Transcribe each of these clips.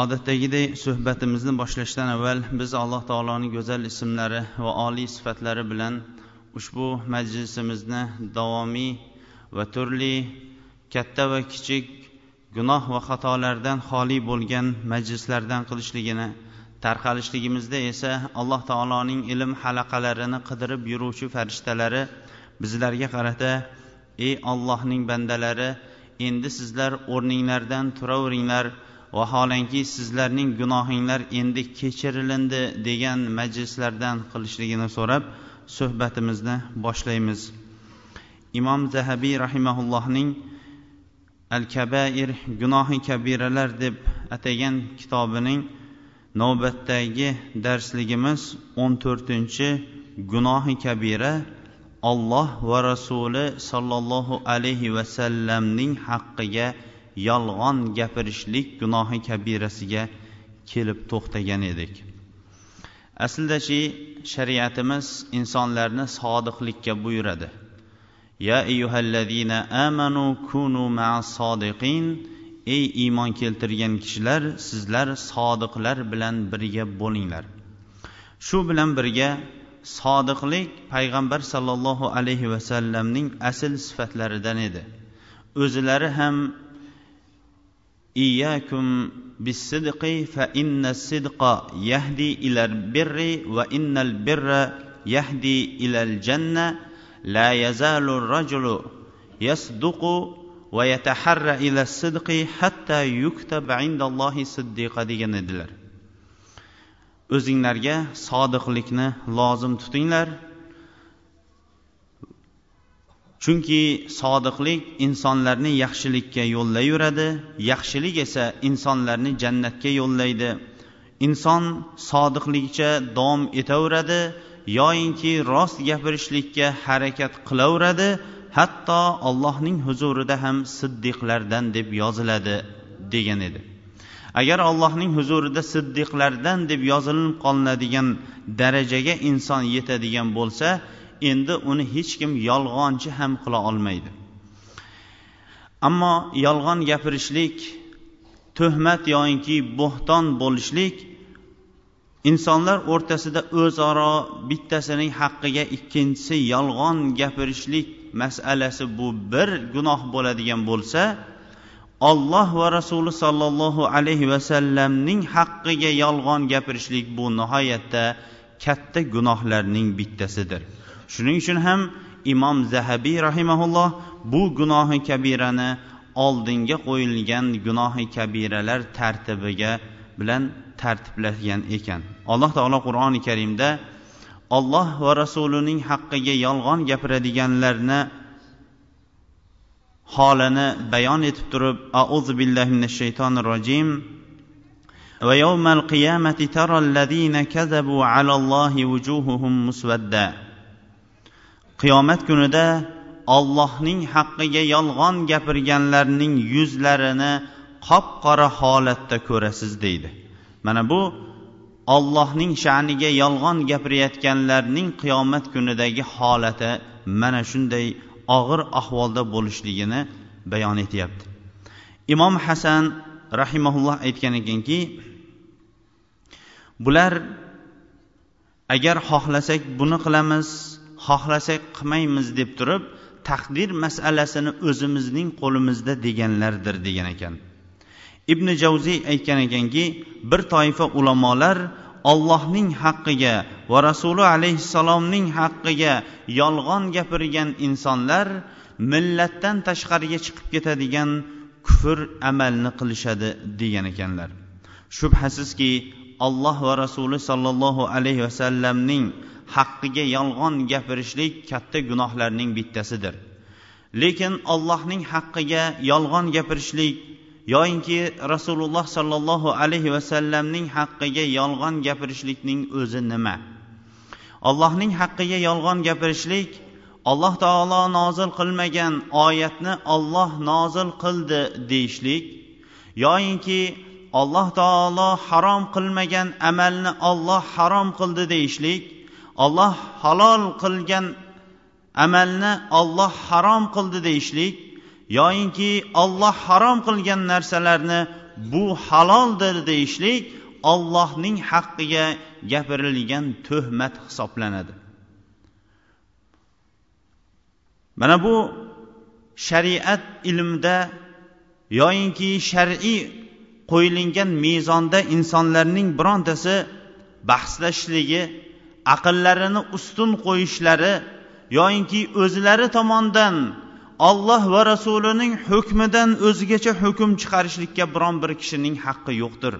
Odatdagidek suhbatimizni boshlashdan avval biz alloh taoloning go'zal ismlari va oliy sifatlari bilan ushbu majlisimizni davomiy va turli katta va kichik gunoh va xatolardan xoli bo'lgan majlislardan qilishligini tarqalishligimizda esa alloh taoloning ilm halaqalarini qidirib yuruvchi farishtalari bizlarga qarata ey ollohning bandalari endi sizlar o'rninglardan turaveringlar vaholanki sizlarning gunohinglar endi kechirilindi degan majlislardan qilishligini so'rab suhbatimizni boshlaymiz. Imom zahabiy rahimaullohning al kabair gunohi kabiralar deb atagan kitobining navbatdagi darsligimiz o'n to'rtinchi gunohi kabira olloh va rasuli sollallohu alayhi vasallamning haqqiga yolg'on gapirishlik gunohi kabirasiga kelib to'xtagan edik. Aslidachi shariatimiz insonlarni sodiqlikka buyuradi. Ya ayyuhallazina amanu kunu sodiqin. Ey iymon keltirgan kishilar sizlar sodiqlar bilan birga bo'linglar. Shu bilan birga sodiqlik payg'ambar sollallohu alayhi vasallamning asl sifatlaridan edi. O'zilari ham إياكم بالصدق فإن الصدق يهدي إلى البر وإن البر يهدي إلى الجنة لا يزال الرجل يصدق ويتحرى إلى الصدق حتى يكتب عند الله صديقا degan edilar o'zinglarga sodiqlikni lozim tutinglar Chunki sodiqlik insonlarni yaxshilikka yo'llayveradi yaxshilik esa insonlarni jannatga yo'llaydi. Inson sodiqlikcha davom etaveradi yoyinki rost gapirishlikka harakat qilaveradi hatto allohning huzurida ham siddiqlardan deb yoziladi degan edi. Agar allohning huzurida siddiqlardan deb yozilib qolinadigan darajaga inson yetadigan bo'lsa endi uni hech kim yolg'onchi ham qila olmaydi. Ammo yolg'on gapirishlik tuhmat yoyinki bo'xton bo'lishlik insonlar o'rtasida o'zaro bittasining haqqiga ikkinchisi yolg'on gapirishlik masalasi bu bir gunoh bo'ladigan bo'lsa olloh va rasuli sollallohu alayhi vasallamning haqqiga yolg'on gapirishlik bu nihoyatda katta gunohlarning bittasidir. shuning uchun ham imom zahabiy rahimaulloh bu gunohi kabirani oldinga qo'yilgan gunohi kabiralar tartibiga bilan tartiblagan ekan alloh taolo qur'oni karimda olloh va rasulining haqqiga yolg'on gapiradiganlarni holini bayon etib turib auzu billahi minash shaytonir rojim ويوم القيامة ترى الذين كذبوا على الله وجوههم مسودة qiyomat kunida ollohning haqqiga yolg'on gapirganlarning yuzlarini qop qora holatda ko'rasiz deydi. Mana bu ollohning sha'niga yolg'on gapirayotganlarning qiyomat kunidagi holati mana shunday og'ir ahvolda bo'lishligini bayon etyapti. Imom hasan rahimaulloh aytgan ekanki bular agar xohlasak buni qilamiz xohlasak qilmaymiz deb turib taqdir masalasini o'zimizning qo'limizda deganlardir degan ekan. Ibn javziy aytgan ekanki bir toifa ulamolar ollohning haqqiga va rasuli alayhissalomning haqqiga yolg'on gapirgan insonlar millatdan tashqariga chiqib ketadigan kufr amalni qilishadi degan ekanlar. Shubhasizki alloh va rasuli sollallohu alayhi vasallamning haqqiga yolg'on gapirishlik katta gunohlarning bittasidir. Lekin allohning haqqiga yolg'on gapirishlik yoyinki rasululloh sollallohu alayhi vasallamning haqqiga yolg'on gapirishlikning o'zi nima? Allohning haqqiga yolg'on gapirishlik alloh taolo nozil qilmagan oyatni olloh nozil qildi deyishlik yoyinki alloh taolo harom qilmagan amalni olloh harom qildi deyishlik olloh halol qilgan amalni olloh harom qildi deyishlik yoyinki olloh harom qilgan narsalarni bu haloldir deyishlik ollohning haqqiga gapirilgan tuhmat hisoblanadi. Mana bu shariat ilmida yoyinki shar'iy qo'yilingan mezonda insonlarning birontasi bahslashishligi aqllarini ustun qo'yishlari yoyinki o'zlari tomonidan olloh va rasulining hukmidan o'zgacha hukm chiqarishlikka biron bir kishining haqqi yo'qdir.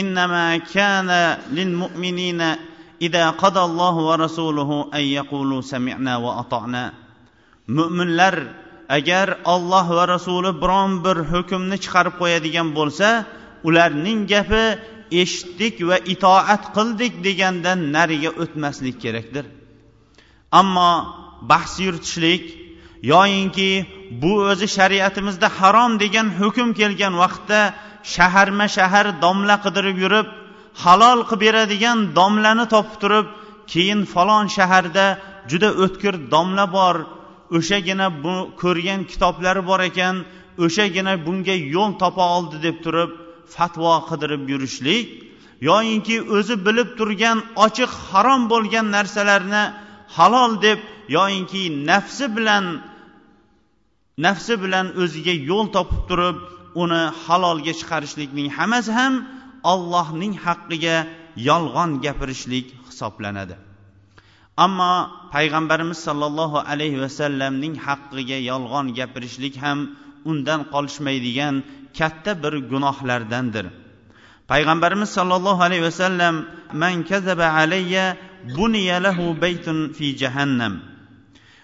Innama kana lil mu'minina va rasuluhu ay yaqulu sami'na va mo'minlar agar olloh va rasuli biron bir hukmni chiqarib qo'yadigan bo'lsa ularning gapi eshitdik va itoat qildik degandan nariga o'tmaslik kerakdir. Ammo bahs yuritishlik yoyinki bu o'zi shariatimizda harom degan hukm kelgan vaqtda shaharma shahar domla qidirib yurib halol qilib beradigan domlani topib turib keyin falon shaharda juda o'tkir domla bor o'shagina bu ko'rgan kitoblari bor ekan o'shagina bunga yo'l topa oldi deb turib fatvo qidirib yurishlik yoyinki o'zi bilib turgan ochiq harom bo'lgan narsalarni halol deb yoyinki nafsi bilan nafsi bilan o'ziga yo'l topib turib uni halolga chiqarishlikning hammasi ham ollohning haqqiga yolg'on gapirishlik hisoblanadi. Ammo payg'ambarimiz sollallohu alayhi vasallamning haqqiga yolg'on gapirishlik ham undan qolishmaydigan katta bir gunohlardandir payg'ambarimiz sollallohu alayhi vasallam man kazaba alayya buniya lahu baytun fi jahannam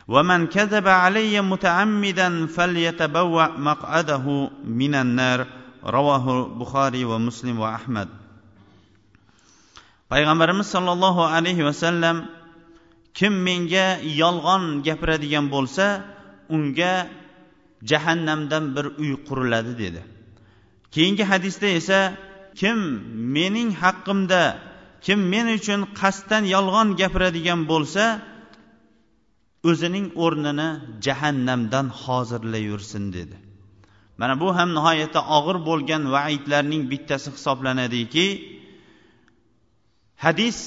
ومن كذب علي متعمدا فليتبوأ مقعده من النار ravohi buxoriy va muslim va ahmad payg'ambarimiz sollallohu alayhi vasallam kim menga yolg'on gapiradigan bo'lsa unga jahannamdan bir uy quriladi dedi Keyingi hadisda esa kim mening haqqimda kim men uchun qasddan yolg'on gapiradigan bo'lsa o'zining o'rnini jahannamdan hozirlayversin dedi. Mana bu ham nihoyatda og'ir bo'lgan vaidlarning bittasi hisoblanadiki hadis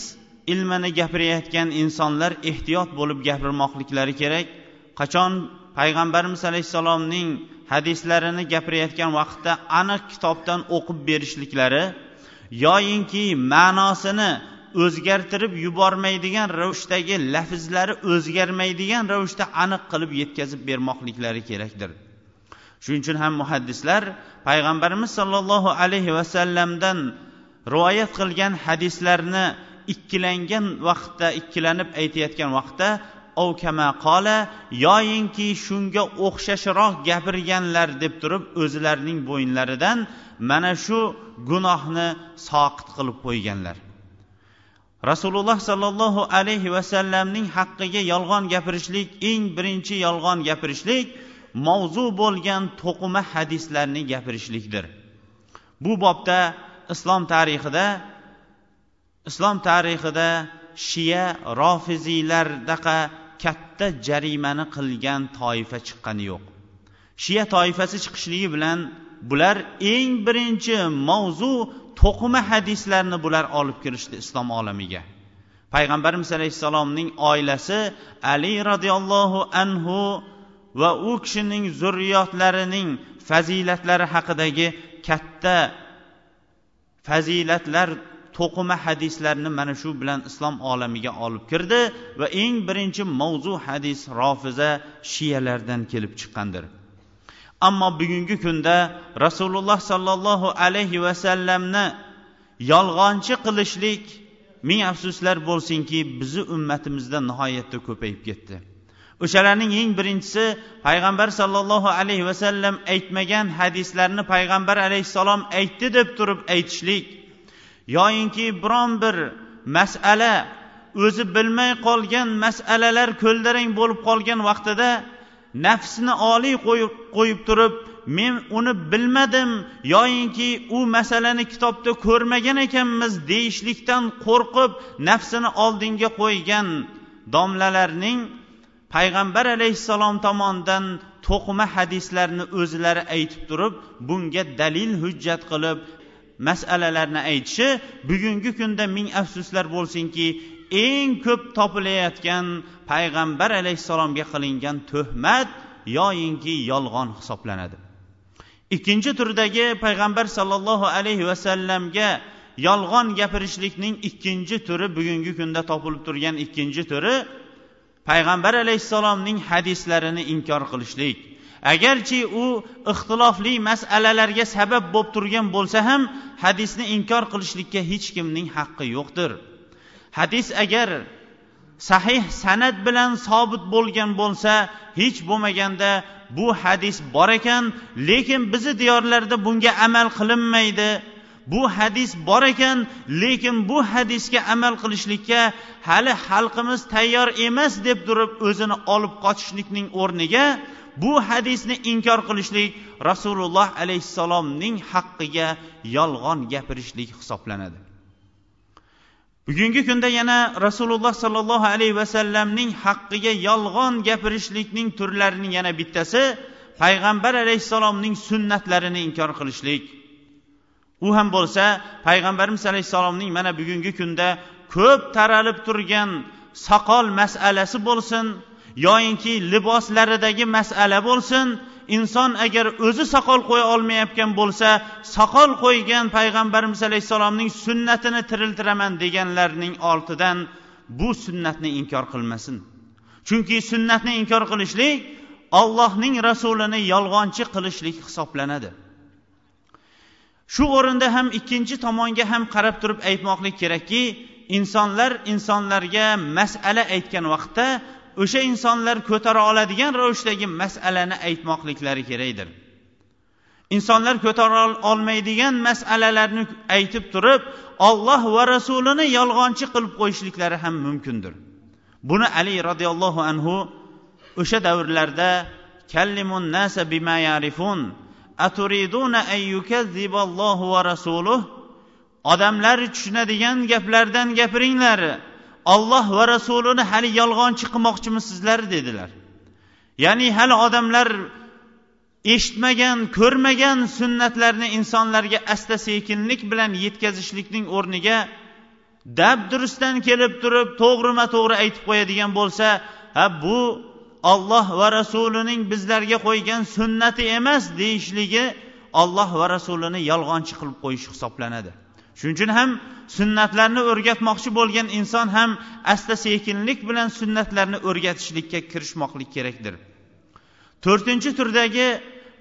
ilmini gapirayotgan insonlar ehtiyot bo'lib gapirmoqliklari kerak. Qachon payg'ambarimiz alayhissalomning hadislarini gapirayotgan vaqtda aniq kitobdan o'qib berishliklari yoyinki ma'nosini o'zgartirib yubormaydigan ravishdagi lafzlari o'zgarmaydigan ravishda aniq qilib yetkazib bermoqliklari kerakdir. Shuning uchun ham muhaddislar payg'ambarimiz sollallohu alayhi vasallamdan rivoyat qilgan hadislarni ikkilangan vaqtda ikkilanib aytayotgan vaqtda ovkama qola yoyinki shunga o'xshashroq gapirganlar deb turib o'zlarining bo'yinlaridan mana shu gunohni soqit qilib qo'yganlar. Rasululloh sollallohu alayhi vasallamning haqqiga yolg'on gapirishlik eng birinchi yolg'on gapirishlik mavzu bo'lgan to'qima hadislarni gapirishlikdir. Bu bobda islom tarixida islom tarixida shiya rofiziylardaqa katta jarimani qilgan toifa chiqqani yo'q. Shiya toifasi chiqishligi bilan bular eng birinchi mavzu to'qima hadislarni bular olib kirishdi islom olamiga. Payg'ambarimiz alayhissalomning oilasi ali roziyallohu anhu va u kishining zurriyotlarining fazilatlari haqidagi katta fazilatlar to'qima hadislarni mana shu bilan islom olamiga olib kirdi va eng birinchi mavzu hadis rofiza shiyalardan kelib chiqqandir. Ammo bugungi kunda rasululloh sollallohu alayhi vasallamni yolg'onchi qilishlik ming afsuslar bo'lsinki bizni ummatimizda nihoyatda ko'payib ketdi. O'shalarning eng birinchisi payg'ambar sollallohu alayhi vasallam aytmagan hadislarni payg'ambar alayhissalom aytdi deb turib aytishlik yoyinki biron bir masala o'zi bilmay qolgan masalalar ko'ldarang bo'lib qolgan vaqtida nafsini oliy qo'yib qo'yib turib men uni bilmadim yoyinki u masalani kitobda ko'rmagan ekanmiz deyishlikdan qo'rqib nafsini oldinga qo'ygan domlalarning payg'ambar alayhissalom tomonidan to'qima hadislarni o'zlari aytib turib bunga dalil hujjat qilib masalalarni aytishi bugungi kunda ming afsuslar bo'lsinki eng ko'p topilayotgan payg'ambar alayhissalomga qilingan tuhmat yoyinki yolg'on hisoblanadi. Ikkinchi turdagi payg'ambar sollallohu alayhi vasallamga yolg'on gapirishlikning ikkinchi turi bugungi kunda topilib turgan ikkinchi turi payg'ambar alayhissalomning hadislarini inkor qilishlik. Agarchi u ixtilofli masalalarga sabab bo'lib turgan bo'lsa ham hadisni inkor qilishlikka hech kimning haqqi yo'qdir. Hadis agar sahih san'at bilan sobit bo'lgan bo'lsa hech bo'lmaganda bu hadis bor ekan lekin bizni diyorlarda bunga amal qilinmaydi. Bu hadis bor ekan lekin bu hadisga amal qilishlikka hali xalqimiz tayyor emas deb turib o'zini olib qochishlikning o'rniga bu hadisni inkor qilishlik rasululloh alayhissalomning haqqiga yolg'on gapirishlik hisoblanadi. Bugungi kunda yana rasululloh sollallohu alayhi vasallamning haqqiga yolg'on gapirishlikning turlarining yana bittasi payg'ambar alayhissalomning sunnatlarini inkor qilishlik. U ham bo'lsa payg'ambarimiz alayhissalomning mana bugungi kunda ko'p taralib turgan soqol masalasi bo'lsin yoyinki liboslaridagi masala bo'lsin inson agar o'zi soqol qo'ya olmayotgan bo'lsa soqol qo'ygan payg'ambarimiz alayhissalomning sunnatini tiriltiraman deganlarning ortidan bu sunnatni inkor qilmasin. Chunki sunnatni inkor qilishlik ollohning rasulini yolg'onchi qilishlik hisoblanadi. Shu o'rinda ham ikkinchi tomonga ham qarab turib aytmoqlik kerakki insonlar insonlarga masala aytgan vaqtda o'sha insonlar ko'tara oladigan ravishdagi masalani aytmoqliklari kerakdir. Insonlar ko'tara olmaydigan masalalarni aytib turib olloh va rasulini yolg'onchi qilib qo'yishliklari ham mumkindir. Buni ali roziyallohu anhu o'sha davrlarda kallimun nasa bima yarifun aturiduna an yukazziballohu va rasuluh? Odamlar tushunadigan gaplardan gapiringlar. Olloh va rasulini hali yolg'onchi qilmoqchimisizlar dedilar. Ya'ni hali odamlar eshitmagan ko'rmagan sunnatlarni insonlarga asta sekinlik bilan yetkazishlikning o'rniga dabdurustdan kelib turib to'g'rima to'g'ri aytib qo'yadigan bo'lsa ha bu olloh va rasulining bizlarga qo'ygan sunnati emas deyishligi olloh va rasulini yolg'onchi qilib qo'yish hisoblanadi. Shuning uchun ham sunnatlarni o'rgatmoqchi bo'lgan inson ham asta sekinlik bilan sunnatlarni o'rgatishlikka kirishmoqlik kerakdir. To'rtinchi turdagi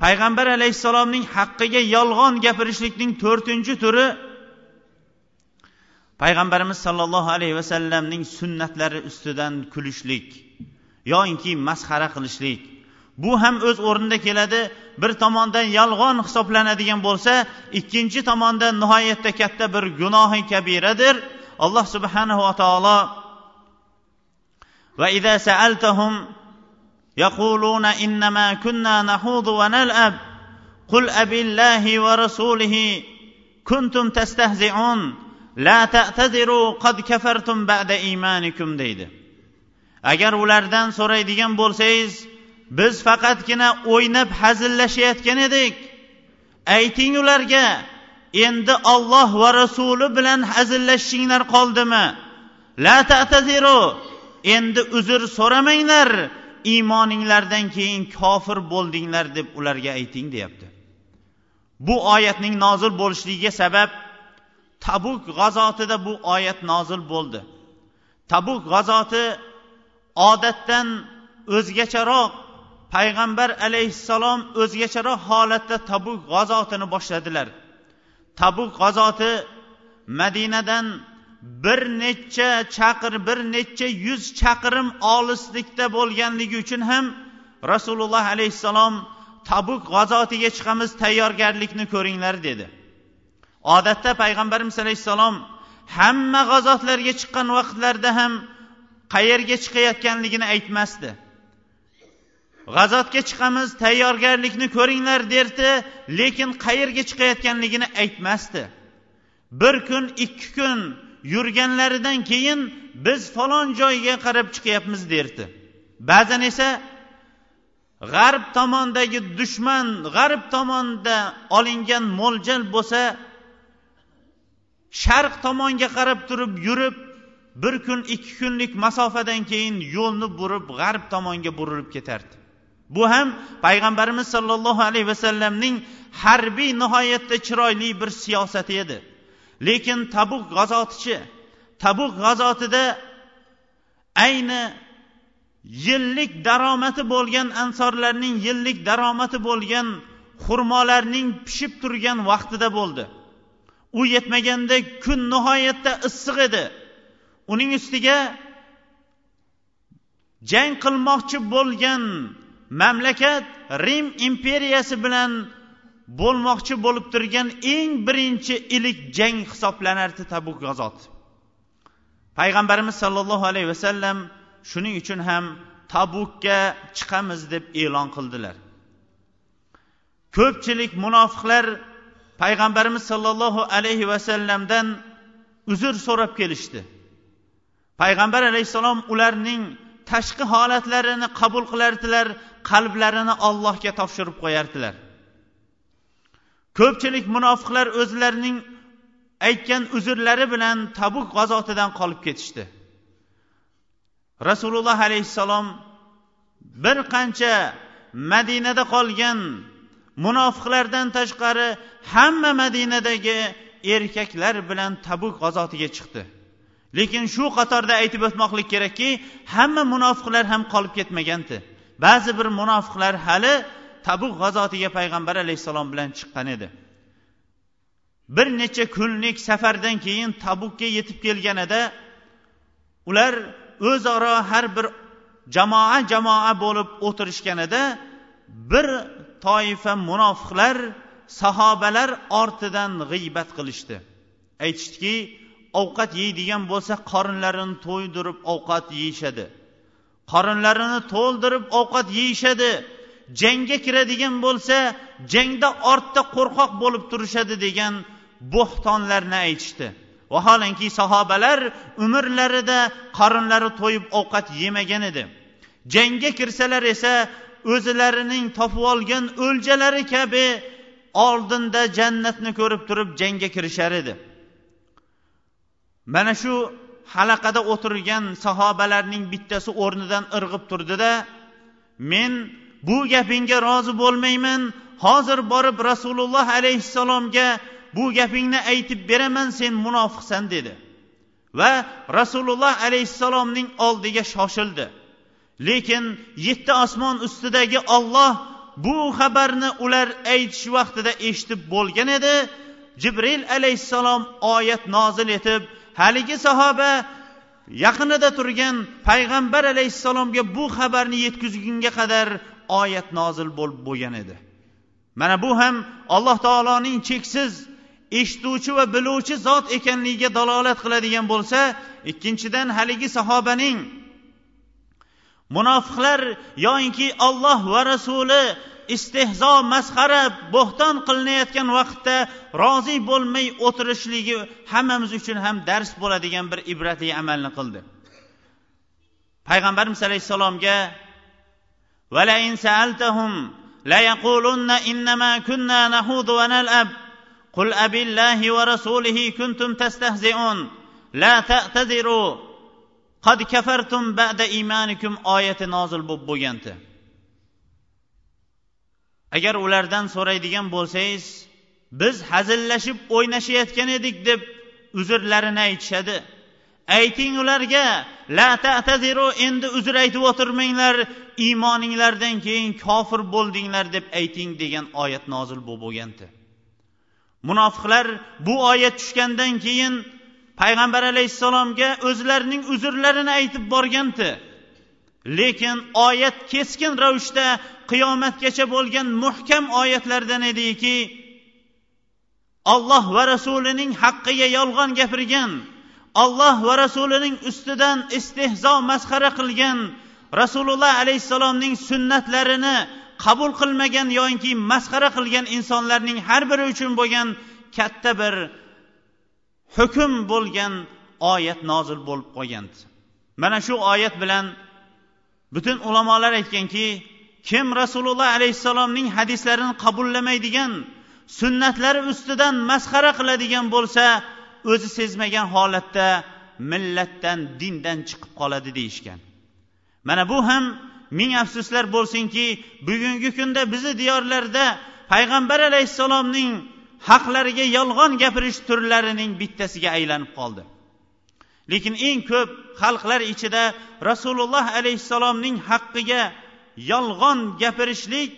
payg'ambar alayhissalomning haqqiga yolg'on gapirishlikning to'rtinchi turi payg'ambarimiz sollallohu alayhi vasallamning sunnatlari ustidan kulishlik yoinki masxara qilishlik bu ham o'z o'rnida keladi. Bir tomondan yolg'on hisoblanadigan bo'lsa ikkinchi tomonda nihoyatda katta bir gunohi kabiradir. Alloh subhanahu va taolo va ida saaltahum yaquluna innama kunna nahudu va nal'ab qul abillahi va rasulihi kuntum tastahzi'un la ta'tadiru qad kafartum ba'da imanikum deydi. Agar ulardan so'raydigan bo'lsangiz biz faqatgina o'ynab hazillashayotgan edik. Ayting ularga endi olloh va rasuli bilan hazillashishinglar qoldimi? La ta'taziru endi uzr so'ramanglar iymoninglardan keyin kofir bo'ldinglar deb ularga ayting deyapti. Bu oyatning nozil bo'lishligiga sabab tabuk g'azotida bu oyat nozil bo'ldi. Tabuk g'azoti odatdan o'zgacharoq payg'ambar alayhissalom o'zgacharoq holatda tabuk g'azotini boshladilar. Tabuk g'azoti madinadan bir necha chaqir bir necha yuz chaqirim olislikda bo'lganligi uchun ham rasululloh alayhissalom tabuk g'azotiga chiqamiz tayyorgarlikni ko'ringlar dedi. Odatda payg'ambarimiz alayhissalom hamma g'azotlarga chiqqan vaqtlarda ham qayerga chiqayotganligini aytmasdi. G'azotga chiqamiz tayyorgarlikni ko'ringlar derdi lekin qayerga chiqayotganligini aytmasdi. Bir kun ikki kun yurganlaridan keyin biz falon joyga qarab chiqyapmiz derdi. Ba'zan esa g'arb tomondagi dushman g'arb tomonda olingan mo'ljal bo'lsa sharq tomonga qarab turib yurib bir kun ikki kunlik masofadan keyin yo'lni burib g'arb tomonga burilib ketardi. Bu ham payg'ambarimiz sollallohu alayhi vasallamning harbiy nihoyatda chiroyli bir siyosati edi. Lekin tabuk g'azotichi tabuk g'azotida ayni yillik daromadi bo'lgan ansorlarning yillik daromadi bo'lgan xurmolarning pishib turgan vaqtida bo'ldi. U yetmaganda kun nihoyatda issiq edi. Uning ustiga jang qilmoqchi bo'lgan mamlakat rim imperiyasi bilan bo'lmoqchi bo'lib turgan eng birinchi ilk jang hisoblanardi tabuk g'azoti payg'ambarimiz sollallohu alayhi vasallam shuning uchun ham tabukka chiqamiz deb e'lon qildilar. Ko'pchilik munofiqlar payg'ambarimiz sollallohu alayhi vasallamdan uzr so'rab kelishdi. Payg'ambar alayhissalom ularning tashqi holatlarini qabul qilardilar qalblarini allohga topshirib qo'yardilar. Ko'pchilik munofiqlar o'zlarining aytgan uzrlari bilan tabuk g'azotidan qolib ketishdi. Rasululloh alayhissalom bir qancha madinada qolgan munofiqlardan tashqari hamma madinadagi erkaklar bilan tabuk g'azotiga chiqdi. Lekin shu qatorda aytib o'tmoqlik kerakki hamma munofiqlar ham qolib ketmagandi. Ba'zi bir munofiqlar hali tabuk g'azotiga payg'ambar alayhissalom bilan chiqqan edi. Bir necha kunlik safardan keyin tabukka yetib kelganida ular o'zaro har bir jamoa jamoa bo'lib o'tirishganida bir toifa munofiqlar sahobalar ortidan g'iybat qilishdi. Aytishdiki ovqat yeydigan bo'lsa qorinlarini to'ydirib ovqat yeyishadi. Qorinlarini to'ldirib ovqat yeyishadi. Jangga kiradigan bo'lsa jangda ortda qo'rqoq bo'lib turishadi degan bo'xtonlarni aytishdi. Vaholanki sahobalar umrlarida qorinlari to'yib ovqat yemagan edi. Jangga kirsalar esa o'zlarining topib olgan o'ljalari kabi oldinda jannatni ko'rib turib jangga kirishar edi. Mana shu halaqada o'tirgan sahobalarning bittasi o'rnidan irg'ib turdida men bu gapingga rozi bo'lmayman. Hozir borib rasululloh alayhissalomga bu gapingni aytib beraman sen munofiqsan dedi. Va rasululloh alayhissalomning oldiga shoshildi. Lekin yetti osmon ustidagi olloh bu xabarni ular aytish vaqtida eshitib bo'lgan edi. Jibril alayhissalom oyat nozil etib haligi sahoba yaqinida turgan payg'ambar alayhissalomga bu xabarni yetkazgunga qadar oyat nozil bo'lib bo'lgan edi. Mana bu ham alloh taoloning cheksiz eshituvchi va biluvchi zot ekanligiga dalolat qiladigan bo'lsa ikkinchidan haligi sahobaning munofiqlar yoinki olloh va rasuli istehzo masxara bo'xton qilinayotgan vaqtda rozi bo'lmay o'tirishligi hammamiz uchun ham dars bo'ladigan bir ibratli amalni qildi payg'ambarimiz alayhissalomga ولئن سألتهم ليقولن إنما كنا نخوض ونلعب قل أب الله ورسوله كنتم تستهزئون لا تعتذروا قد كفرتم بعد إيمانكم آية نازل bo'lib bo'lgandi agar ulardan so'raydigan bo'lsangiz biz hazillashib o'ynashayotgan edik deb uzrlarini aytishadi. Ayting ularga la ta'taziru endi uzr aytib o'tirmanglar iymoninglardan keyin kofir bo'ldinglar deb ayting degan oyat nozil bo'lib bo'lgandi munofiqlar bu oyat tushgandan keyin payg'ambar alayhissalomga o'zlarining uzrlarini aytib borgandi lekin oyat keskin ravishda qiyomatgacha bo'lgan muhkam oyatlardan ediki olloh va rasulining haqqiga yolg'on gapirgan olloh va rasulining ustidan istehzo masxara qilgan rasululloh alayhissalomning sunnatlarini qabul qilmagan yoinki masxara qilgan insonlarning har biri uchun bo'lgan katta bir hukm bo'lgan oyat nozil bo'lib qolgandi. Mana shu oyat bilan butun ulamolar aytganki kim rasululloh alayhissalomning hadislarini qabullamaydigan sunnatlari ustidan masxara qiladigan bo'lsa o'zi sezmagan holatda millatdan dindan chiqib qoladi deyishgan. Mana bu ham ming afsuslar bo'lsinki bugungi kunda bizni diyorlarda payg'ambar alayhissalomning haqlariga yolg'on gapirish turlarining bittasiga aylanib qoldi. Lekin eng ko'p xalqlar ichida rasululloh alayhissalomning haqqiga yolg'on gapirishlik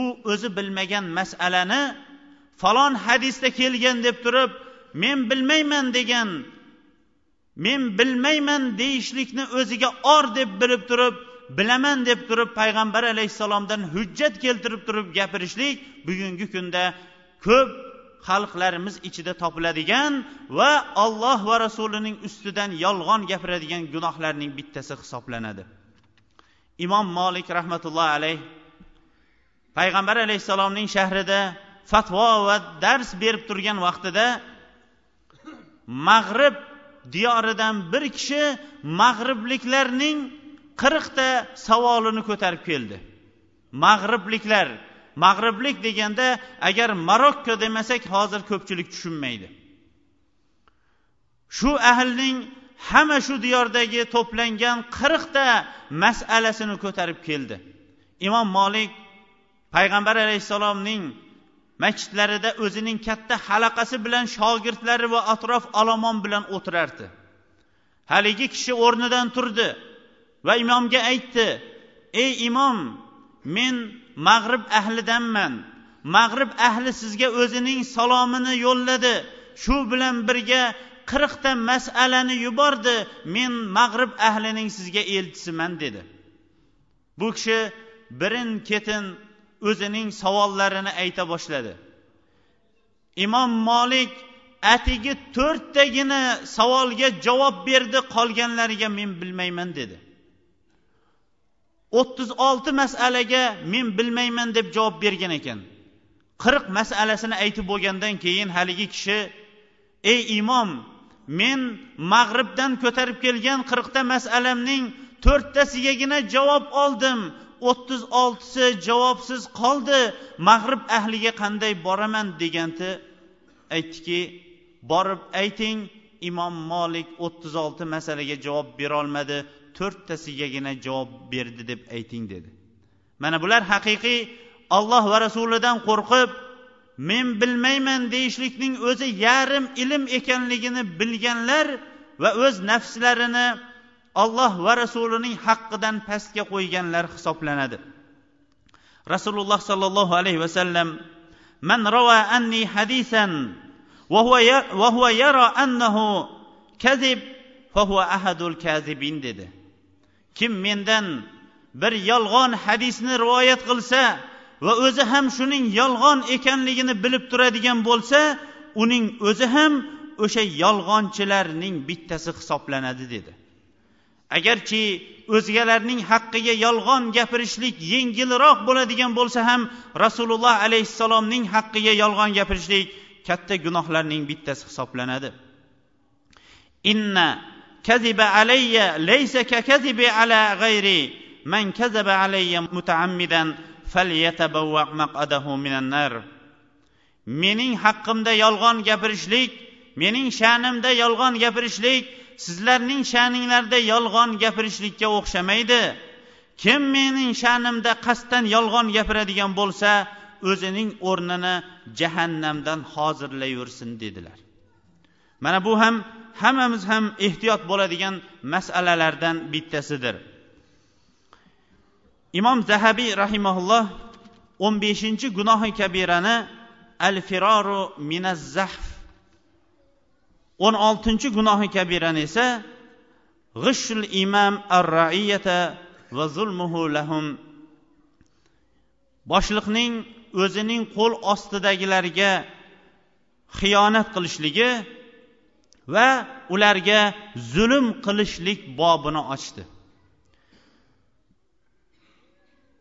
u o'zi bilmagan masalani falon hadisda kelgan deb turib men bilmayman degan men bilmayman deyishlikni o'ziga or deb bilib turib bilaman deb turib payg'ambar alayhissalomdan hujjat keltirib turib gapirishlik bugungi kunda ko'p xalqlarimiz ichida topiladigan va olloh va rasulining ustidan yolg'on gapiradigan gunohlarning bittasi hisoblanadi. Imom molik rahmatullohi alayh payg'ambar alayhissalomning shahrida fatvo va dars berib turgan vaqtida mag'rib diyoridan bir kishi mag'ribliklarning qirqta savolini ko'tarib keldi. Mag'ribliklar mag'riblik deganda agar marokko demasak hozir ko'pchilik tushunmaydi. Shu ahlning hamma shu diyordagi to'plangan qirqta masalasini ko'tarib keldi. Imom molik payg'ambar alayhissalomning masjidlarida o'zining katta halaqasi bilan shogirdlari va atrof olomon bilan o'tirardi. Haligi kishi o'rnidan turdi va imomga aytdi ey imom men mag'rib ahlidanman. Mag'rib ahli sizga o'zining salomini yo'lladi. Shu bilan birga qirqta masalani yubordi. Men mag'rib ahlining sizga elchisiman dedi. Bu kishi birin ketin o'zining savollarini ayta boshladi. Imom molik atigi to'rttagina savolga javob berdi qolganlariga men bilmayman dedi. O'ttiz olti masalaga men bilmayman deb javob bergan ekan. Qirq masalasini aytib bo'lgandan keyin haligi kishi ey imom men mag'ribdan ko'tarib kelgan qirqta masalamning to'rttasigagina javob oldim. O'ttiz oltisi javobsiz qoldi. Mag'rib ahliga qanday boraman? deganda aytdiki borib ayting imom molik o'ttiz olti masalaga javob berolmadi to'rttasigagina javob berdi deb ayting dedi mana bular haqiqiy olloh va rasulidan qo'rqib men bilmayman deyishlikning o'zi yarim ilm ekanligini bilganlar va o'z nafslarini olloh va rasulining haqqidan pastga qo'yganlar hisoblanadi rasululloh sollallohu alayhi vasallam man rava anni hadisan وهو يرى أنه كذب فهو أحد الكاذبين dedi Kim mendan bir yolg'on hadisni rivoyat qilsa va o'zi ham shuning yolg'on ekanligini bilib turadigan bo'lsa uning o'zi ham o'sha yolg'onchilarning bittasi hisoblanadi dedi. Agarchi o'zgalarning haqqiga yolg'on gapirishlik yengilroq bo'ladigan bo'lsa ham rasululloh alayhissalomning haqqiga yolg'on gapirishlik katta gunohlarning bittasi hisoblanadi. Inna kaziba alayya laysa ka على ala من man kazaba alayya mutaammidan مقعده maq'adahu minan nar mening haqqimda yolg'on gapirishlik mening sha'nimda yolg'on gapirishlik sizlarning sha'ninglarda yolg'on gapirishlikka o'xshamaydi. Kim mening sha'nimda qasddan yolg'on gapiradigan bo'lsa o'zining o'rnini jahannamdan hozirlayversin dedilar. Mana bu ham hammamiz ham ehtiyot bo'ladigan masalalardan bittasidir. Imom zahabiy rahimaulloh o'n beshinchi gunohi kabirani al firoru minazzahf o'n oltinchi gunohi kabirani esa g'ishul imam ar raiyata va zulmuhu lahum. Boshliqning o'zining qo'l ostidagilarga xiyonat qilishligi va ularga zulm qilishlik bobini ochdi.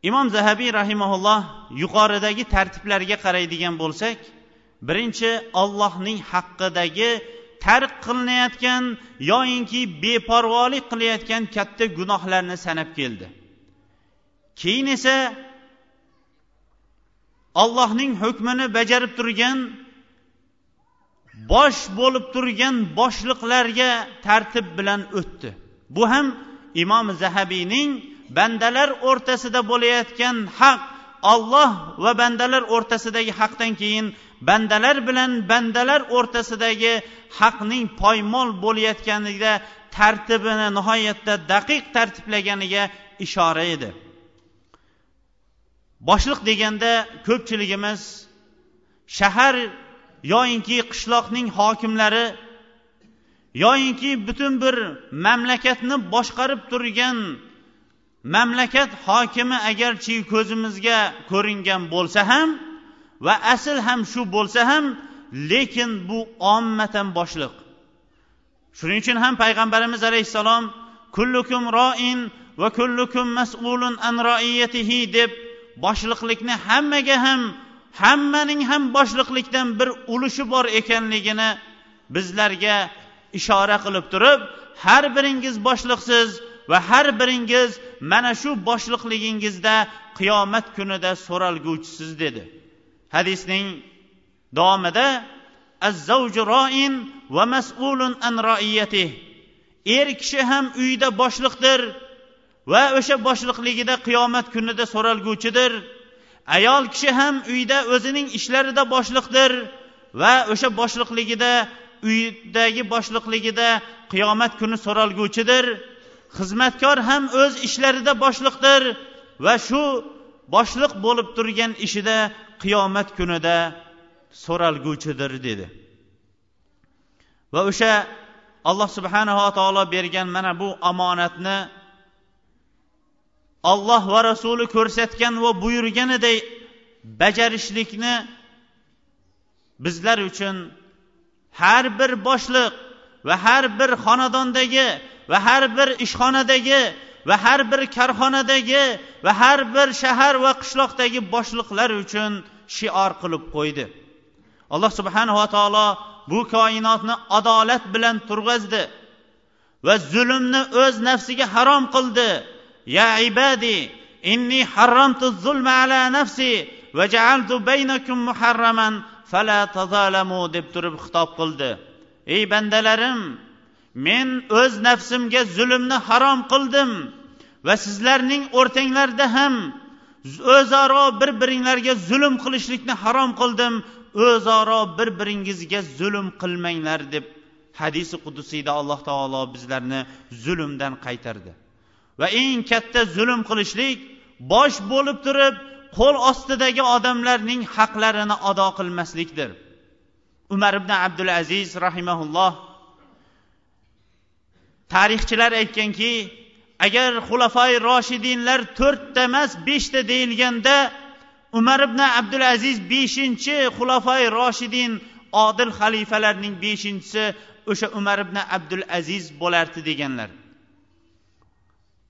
Imom zahabiy rahimaulloh yuqoridagi tartiblarga qaraydigan bo'lsak birinchi ollohning haqqidagi tark qilinayotgan yoyinki beparvolik qilayotgan katta gunohlarni sanab keldi. Keyin esa ollohning hukmini bajarib turgan bosh bo'lib turgan boshliqlarga tartib bilan o'tdi. Bu ham imom zahabiyning bandalar o'rtasida bo'layotgan haq olloh va bandalar o'rtasidagi haqdan keyin bandalar bilan bandalar o'rtasidagi haqning poymol bo'layotganida tartibini nihoyatda daqiq tartiblaganiga ishora edi. Boshliq deganda ko'pchiligimiz shahar yoyinki qishloqning hokimlari yoyinki butun bir mamlakatni boshqarib turgan mamlakat hokimi agarchi ko'zimizga ko'ringan bo'lsa ham va asl ham shu bo'lsa ham lekin bu ommatan boshliq. Shuning uchun ham payg'ambarimiz alayhissalom kullukum roin va kullukum mas'ulun an roiyatihi deb boshliqlikni hammaga ham hammaning ham boshliqlikdan bir ulushi bor ekanligini bizlarga ishora qilib turib har biringiz boshliqsiz va har biringiz mana shu boshliqligingizda qiyomat kunida so'ralguvchisiz dedi. Hadisning davomida azzavju roin va mas'ulun an roiyatih er kishi ham uyda boshliqdir va o'sha boshliqligida qiyomat kunida so'ralguvchidir. Ayol kishi ham uyda o'zining ishlarida boshliqdir va o'sha boshliqligida uydagi boshliqligida qiyomat kuni so'ralguvchidir xizmatkor ham o'z ishlarida boshliqdir va shu boshliq bo'lib turgan ishida qiyomat kunida so'ralguvchidir dedi. Va o'sha alloh subhanava taolo bergan mana bu omonatni olloh va rasuli ko'rsatgan va buyurganiday bajarishlikni bizlar uchun har bir boshliq va har bir xonadondagi va har bir ishxonadagi va har bir korxonadagi va har bir shahar va qishloqdagi boshliqlar uchun shior qilib qo'ydi. Alloh subhanava taolo bu koinotni adolat bilan turg'azdi va zulmni o'z nafsiga harom qildi. Ya عبادي inni harramtu zulma ala nafsi وجعلت ja'altu baynakum muharraman fala tazalamu deb turib xitob qildi. Ey bandalarim men o'z nafsimga zulmni harom qildim va sizlarning o'rtanglarda ham o'zaro bir biringlarga zulm qilishlikni harom qildim o'zaro bir biringizga zulm qilmanglar deb hadisi qudusiyda alloh taolo bizlarni zulmdan qaytardi. Va eng katta zulm qilishlik bosh bo'lib turib qo'l ostidagi odamlarning haqlarini ado qilmaslikdir. Umar ibn abdulaziz rahimaulloh tarixchilar aytganki agar xulafoi roshidinlar to'rtta emas beshta deyilganda umar ibn abdulaziz beshinchi xulafoi roshidin odil xalifalarning beshinchisi o'sha umar ibn abdulaziz bo'lardi deganlar.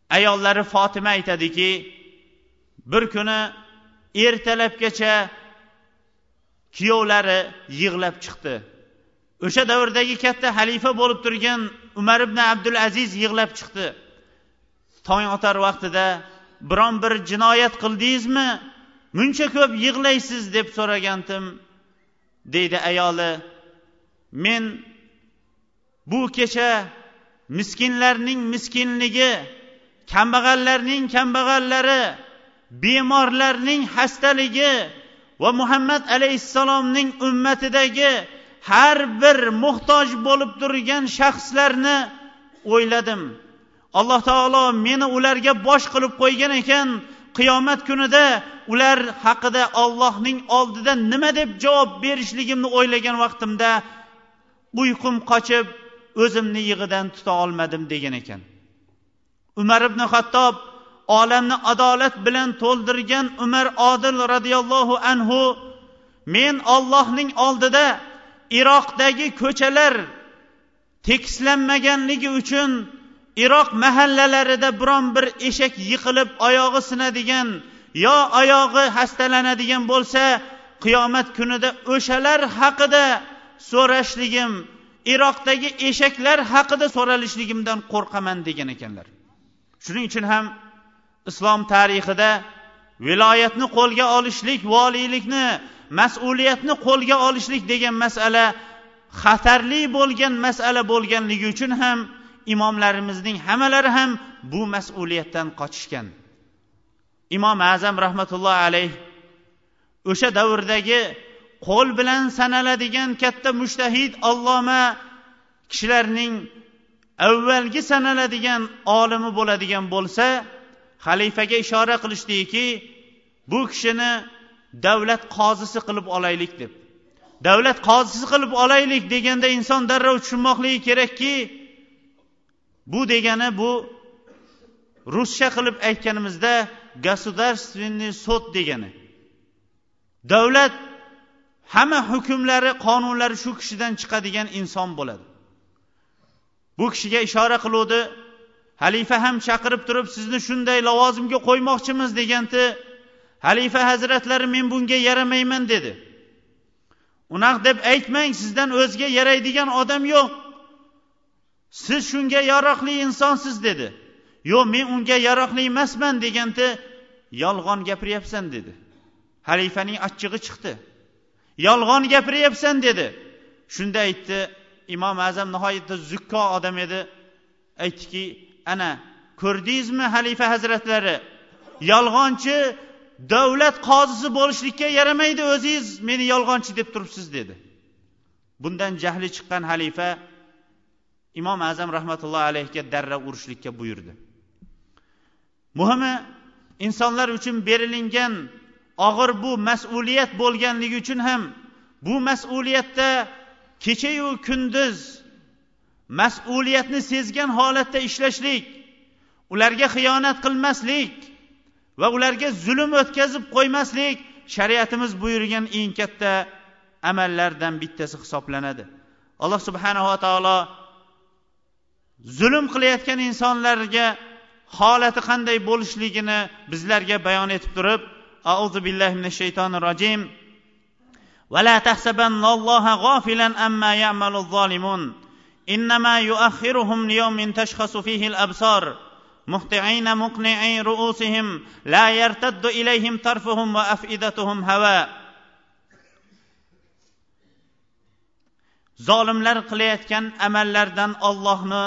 Ayollari fotima aytadiki bir kuni ertalabgacha kuyovlari yig'lab chiqdi. O'sha davrdagi katta xalifa bo'lib turgan umar ibn abdulaziz yig'lab chiqdi. Tong otar vaqtida biron bir jinoyat qildingizmi? Muncha ko'p yig'laysiz deb so'ragandim deydi ayoli. Men bu kecha miskinlarning miskinligi kambag'allarning kambag'allari bemorlarning xastaligi va muhammad alayhissalomning ummatidagi har bir muhtoj bo'lib turgan shaxslarni o'yladim. Alloh taolo meni ularga bosh qilib qo'ygan ekan qiyomat kunida ular haqida ollohning oldida nima deb javob berishligimni o'ylagan vaqtimda uyqum qochib o'zimni yig'idan tuta olmadim degan ekan. Umar ibn hattob olamni adolat bilan to'ldirgan umar odil roziyallohu anhu men ollohning oldida iroqdagi ko'chalar tekislanmaganligi uchun iroq mahallalarida biron bir eshak yiqilib oyog'i sinadigan yo oyog'i hastalanadigan bo'lsa qiyomat kunida o'shalar haqida so'rashligim iroqdagi eshaklar haqida so'ralishligimdan qo'rqaman degan ekanlar. Shuning uchun ham islom tarixida viloyatni qo'lga olishlik voliylikni mas'uliyatni qo'lga olishlik degan masala xatarli bo'lgan masala bo'lganligi uchun ham imomlarimizning hammalari ham bu mas'uliyatdan qochishgan. Imom azam rahmatullohi alayh o'sha davrdagi qo'l bilan sanaladigan katta mushtahid alloma kishilarning avvalgi sanaladigan olimi bo'ladigan bo'lsa xalifaga ishora qilishdiki bu kishini davlat qozisi qilib olaylik deb. Davlat qozisi qilib olaylik deganda inson darrov tushunmoqligi kerakki bu degani bu ruscha qilib aytganimizda государственный sud degani. Davlat hamma hukmlari qonunlari shu kishidan chiqadigan inson bo'ladi. Bu kishiga ishora qiluvdi halifa ham chaqirib turib sizni shunday lavozimga qo'ymoqchimiz deganda halifa hazratlari men bunga yaramayman dedi. Unaqa deb aytmang sizdan o'zga yaraydigan odam yo'q. Siz shunga yaroqli insonsiz dedi. Yo'q men unga yaroqli emasman deganda yolg'on gapiryapsan dedi. Halifaning achchig'i chiqdi. Yolg'on gapiryapsan dedi. Shunda aytdi imom azam nihoyatda zukko odam edi. Aytdiki ana ko'rdingizmi halifa hazratlari? Yolg'onchi davlat qozisi bo'lishlikka yaramaydi o'zingiz meni yolg'onchi deb turibsiz dedi. Bundan jahli chiqqan halifa imom azam rahmatullohi alayhiga darra urishlikka buyurdi. Muhimi insonlar uchun berilingan og'ir bu mas'uliyat bo'lganligi uchun ham bu mas'uliyatda kechayu kunduz mas'uliyatni sezgan holatda ishlashlik ularga xiyonat qilmaslik va ularga zulm o'tkazib qo'ymaslik shariatimiz buyurgan eng katta amallardan bittasi hisoblanadi. Alloh subhanava taolo zulm qilayotgan insonlarga holati qanday bo'lishligini bizlarga bayon etib turib auzu billahi minash shaytonir rojim ولا تحسبن الله غافلا أما يعمل الظالمون إنما يؤخرهم ليوم تشخص فيه الأبصار مهطعين مقنعي رؤوسهم لا يرتد إليهم طرفهم وأفئدتهم هواء zolimlar qilayotgan amallardan ollohni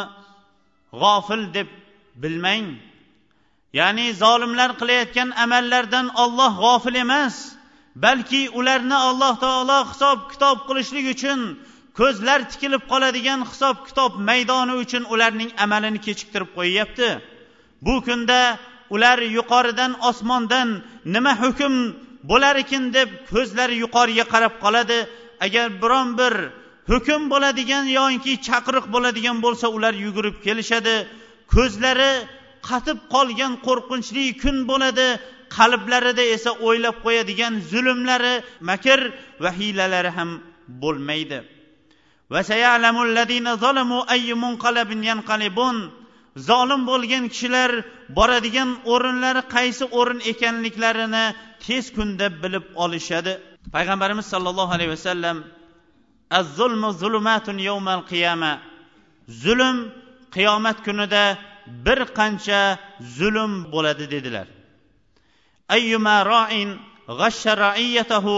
g'ofil deb bilmang ya'ni zolimlar qilayotgan amallardan olloh g'ofil emas Balki ularni alloh taolo hisob kitob qilishlik uchun ko'zlar tikilib qoladigan hisob kitob maydoni uchun ularning amalini kechiktirib qo'yyapti. Bu kunda ular yuqoridan osmondan nima hukm bo'lar ekan deb ko'zlari yuqoriga qarab qoladi. Agar biron bir hukm bo'ladigan yoki chaqiriq bo'ladigan bo'lsa ular yugurib kelishadi. Ko'zlari qatib qolgan qo'rqinchli kun bo'ladi. Qalblarida esa o'ylab qo'yadigan zulmlari makr va hiylalari ham bo'lmaydi. Zolim bo'lgan kishilar boradigan o'rinlari qaysi o'rin ekanliklarini tez kunda bilib olishadi. Payg'ambarimiz sollallohu alayhi vasallam zulm qiyomat kunida bir qancha zulm bo'ladi dedilar. Ayyuma roin g'ashsha raiyatahu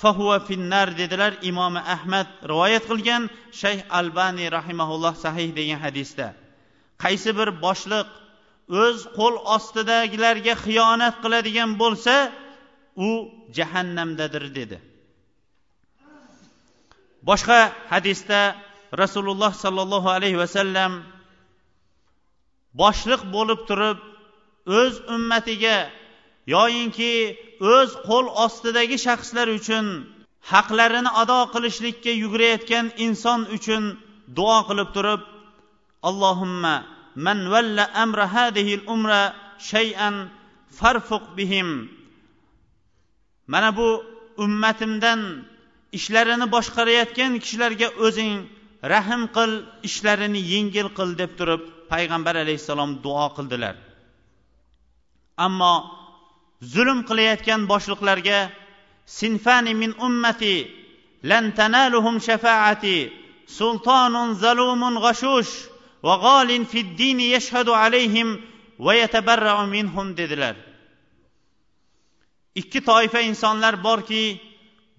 fahuva finnar dedilar imomi ahmad rivoyat qilgan shayx albani rahimaulloh sahih degan hadisda. Qaysi bir boshliq o'z qo'l ostidagilarga xiyonat qiladigan bo'lsa u jahannamdadir dedi. Boshqa hadisda rasululloh sollallohu alayhi vasallam boshliq bo'lib turib o'z ummatiga yoyinki o'z qo'l ostidagi shaxslar uchun haqlarini ado qilishlikka yugurayotgan inson uchun duo qilib turib allohimma man valla amra hadihi umra shay'an farfuq bihim. Mana bu ummatimdan ishlarini boshqarayotgan kishilarga o'zing rahm qil ishlarini yengil qil deb turib payg'ambar alayhissalom duo qildilar. Ammo zulm qilayotgan boshliqlarga sinfani min ummati lan tanaluhum shafaati sultonun zalumun g'ashush va g'olin fid dini yashhadu alayhim va yatabarra'u minhum dedilar. Ikki toifa insonlar borki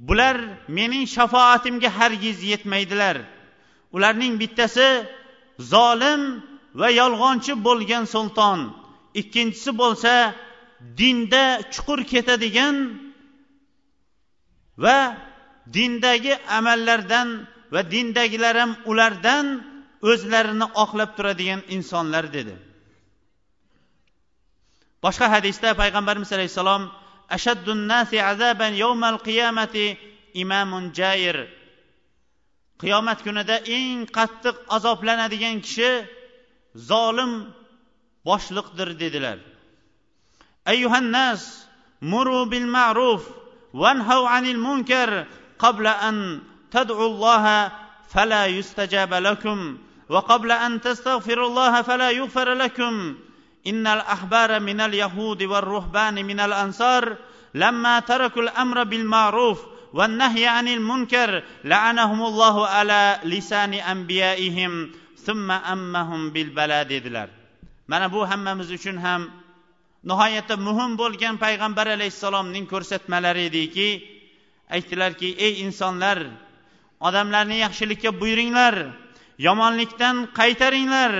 bular mening shafoatimga hargiz yetmaydilar. Ularning bittasi zolim va yolg'onchi bo'lgan sulton ikkinchisi bo'lsa dinda chuqur ketadigan va dindagi amallardan va dindagilar ham ulardan o'zlarini oqlab turadigan insonlar dedi. Boshqa hadisda payg'ambarimiz alayhissalom ashaddun nasi azaban yawmal qiyamati imamun jayir qiyomat kunida eng qattiq azoblanadigan kishi zolim boshliqdir dedilar. أيها الناس مروا بالمعروف وانهوا عن المنكر قبل أن تدعوا الله فلا يستجاب لكم وقبل أن تستغفروا الله فلا يغفر لكم إن الأحبار من اليهود والرهبان من الأنصار لما تركوا الأمر بالمعروف والنهي عن المنكر لعنهم الله على لسان أنبيائهم ثم أمهم بالبلاد baladediler. من أبو hammamiz uchun ham nihoyatda muhim bo'lgan payg'ambar alayhissalomning ko'rsatmalari ediki aytdilarki ey insonlar odamlarni yaxshilikka buyuringlar yomonlikdan qaytaringlar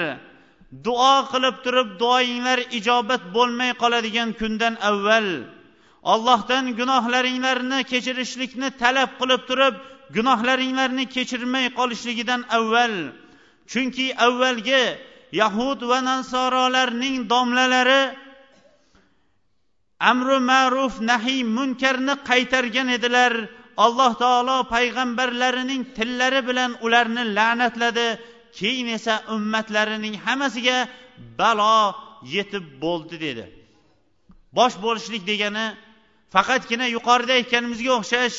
duo qilib turib duoyinglar ijobat bo'lmay qoladigan kundan avval ollohdan gunohlaringlarni kechirishlikni talab qilib turib gunohlaringlarni kechirmay qolishligidan avval chunki avvalgi yahud va nasorolarning domlalari amri ma'ruf nahiy munkarni qaytargan edilar. Alloh taolo payg'ambarlarining tillari bilan ularni la'natladi. Keyin esa ummatlarining hammasiga balo yetib bo'ldi dedi. Bosh bo'lishlik degani faqatgina yuqorida aytganimizga o'xshash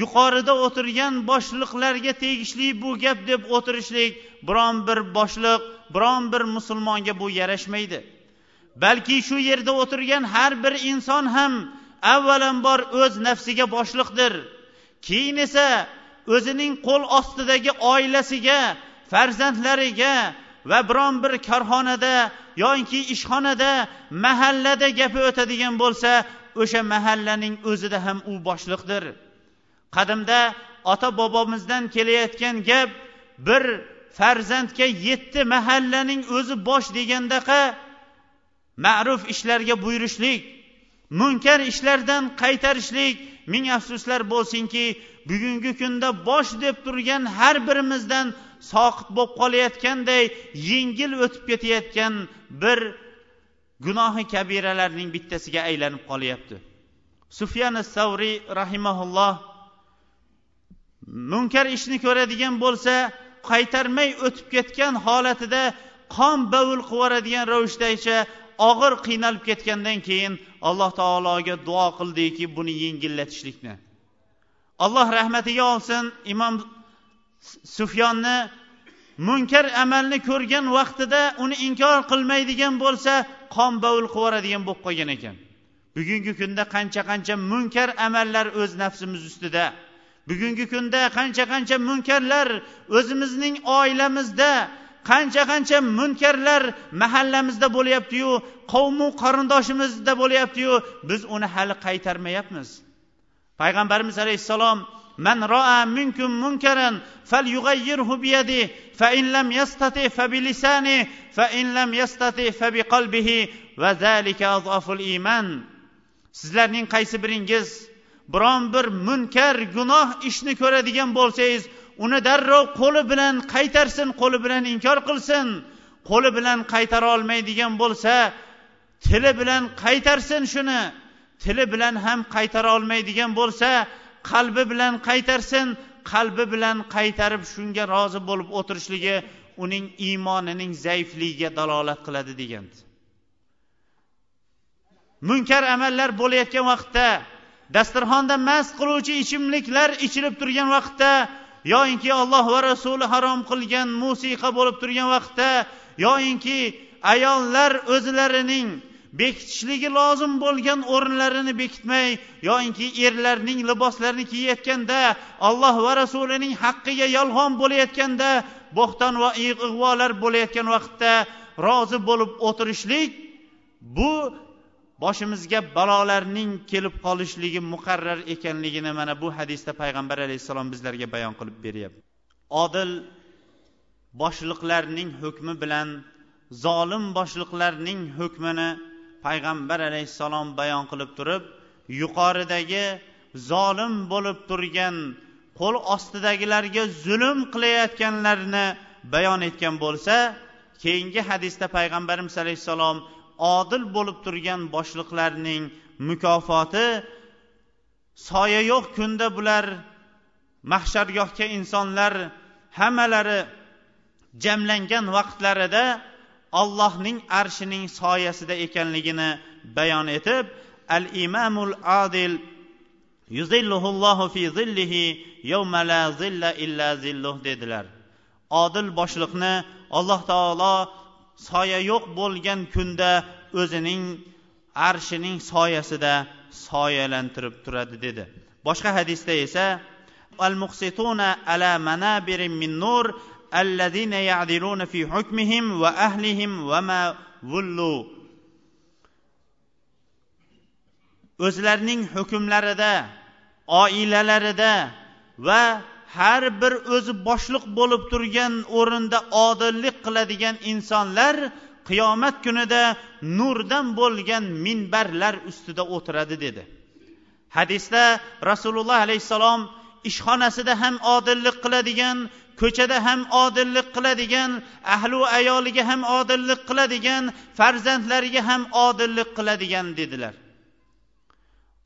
yuqorida o'tirgan boshliqlarga tegishli bu gap deb o'tirishlik biron bir boshliq biron bir musulmonga bu yarashmaydi. Balki shu yerda o'tirgan har bir inson ham avvalambor o'z nafsiga boshliqdir. Keyin esa o'zining qo'l ostidagi oilasiga farzandlariga va biron bir korxonada yoki ishxonada mahallada gapi o'tadigan bo'lsa o'sha mahallaning o'zida ham u boshliqdir. Qadimda ota bobomizdan kelayotgan gap bir farzandga yetti mahallaning o'zi bosh degandaqa ma'ruf ishlarga buyurishlik munkar ishlardan qaytarishlik. Ming afsuslar bo'lsinki bugungi kunda bosh deb turgan har birimizdan soqit bo'lib qolayotganday yengil o'tib ketayotgan bir gunohi kabiralarning bittasiga aylanib qolyapti. Sufyan savriy rahimaulloh munkar ishni ko'radigan bo'lsa qaytarmay o'tib ketgan holatida qon bavul qilib yuboradigan ravishdacha og'ir qiynalib ketgandan keyin alloh taologa duo qildiki buni yengillatishlikni. Alloh rahmatiga olsin imom sufyonni munkar amalni ko'rgan vaqtida uni inkor qilmaydigan bo'lsa qon bovul qilib yuboradigan bo'lib qolgan ekan. Bugungi kunda qancha qancha munkar amallar o'z nafsimiz ustida. Bugungi kunda qancha qancha munkarlar o'zimizning oilamizda qancha qancha munkarlar mahallamizda bo'lyaptiyu qavmu qarindoshimizda bo'lyaptiyu biz uni hali qaytarmayapmiz payg'ambarimiz alayhissalom من رأى منكم منكرا فليغيره بيده فإن لم يستطع فبلسانه فإن لم يستطع فبقلبه وذلك أضعف الإيمان sizlarning qaysi biringiz biron bir munkar gunoh ishni ko'radigan bo'lsangiz uni darrov qo'li bilan qaytarsin qo'li bilan inkor qilsin. Qo'li bilan qaytara olmaydigan bo'lsa tili bilan qaytarsin shuni. Tili bilan ham qaytara olmaydigan bo'lsa qalbi bilan qaytarsin. Qalbi bilan qaytarib shunga rozi bo'lib o'tirishligi uning iymonining zaifligiga dalolat qiladi degan munkar amallar bo'layotgan vaqtda dasturxonda mast qiluvchi ichimliklar ichilib turgan vaqtda yoyinki olloh va rasuli harom qilgan musiqa bo'lib turgan vaqtda yoyinki ayollar o'zlarining bekitishligi lozim bo'lgan o'rinlarini bekitmay yoyinki erlarning liboslarini kiyayotganda alloh va rasulining haqqiga yolg'on bo'layotganda bo'xton va ig'volar bo'layotgan vaqtda rozi bo'lib o'tirishlik bu boshimizga balolarning kelib qolishligi muqarrar ekanligini mana bu hadisda payg'ambar alayhissalom bizlarga bayon qilib beryapti. Odil boshliqlarning hukmi bilan zolim boshliqlarning hukmini payg'ambar alayhissalom bayon qilib turib yuqoridagi zolim bo'lib turgan qo'l ostidagilarga zulm qilayotganlarni bayon etgan bo'lsa keyingi hadisda payg'ambarimiz alayhissalom odil bo'lib turgan boshliqlarning mukofoti soya yo'q kunda bular mahshargohga insonlar hammalari jamlangan vaqtlarida allohning arshining soyasida ekanligini bayon etib al imamul adil yuzilluhullohu fi zillihi yawma la zilla illa zilluh dedilar. Odil boshliqni alloh taolo soya yo'q bo'lgan kunda o'zining arshining soyasida soyalantirib turadi dedi. Boshqa hadisda esa al muqsituna ala manabirin min nur allazina ya'diluna fi hukmihim va ahlihim va ma vullu o'zlarining hukmlarida oilalarida va har bir o'zi boshliq bo'lib turgan o'rinda odillik qiladigan insonlar qiyomat kunida nurdan bo'lgan minbarlar ustida o'tiradi dedi. Hadisda rasululloh alayhissalom ishxonasida ham odillik qiladigan ko'chada ham odillik qiladigan ahli ayoliga ham odillik qiladigan farzandlariga ham odillik qiladigan dedilar.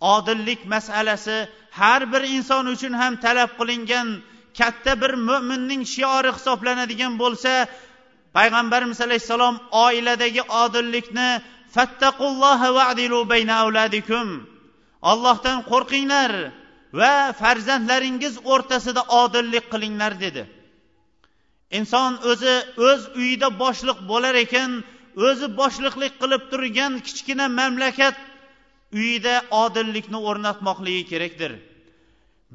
Odillik masalasi har bir inson uchun ham talab qilingan katta bir mo'minning shiori hisoblanadigan bo'lsa payg'ambarimiz alayhissalom oiladagi odillikni fattaqulloha vadilu bayna avladikum. Ollohdan qo'rqinglar va farzandlaringiz o'rtasida odillik qilinglar dedi. Inson o'zi o'z uyida boshliq bo'lar ekan o'zi boshliqlik qilib turgan kichkina mamlakat uyida odillikni o'rnatmoqligi kerakdir.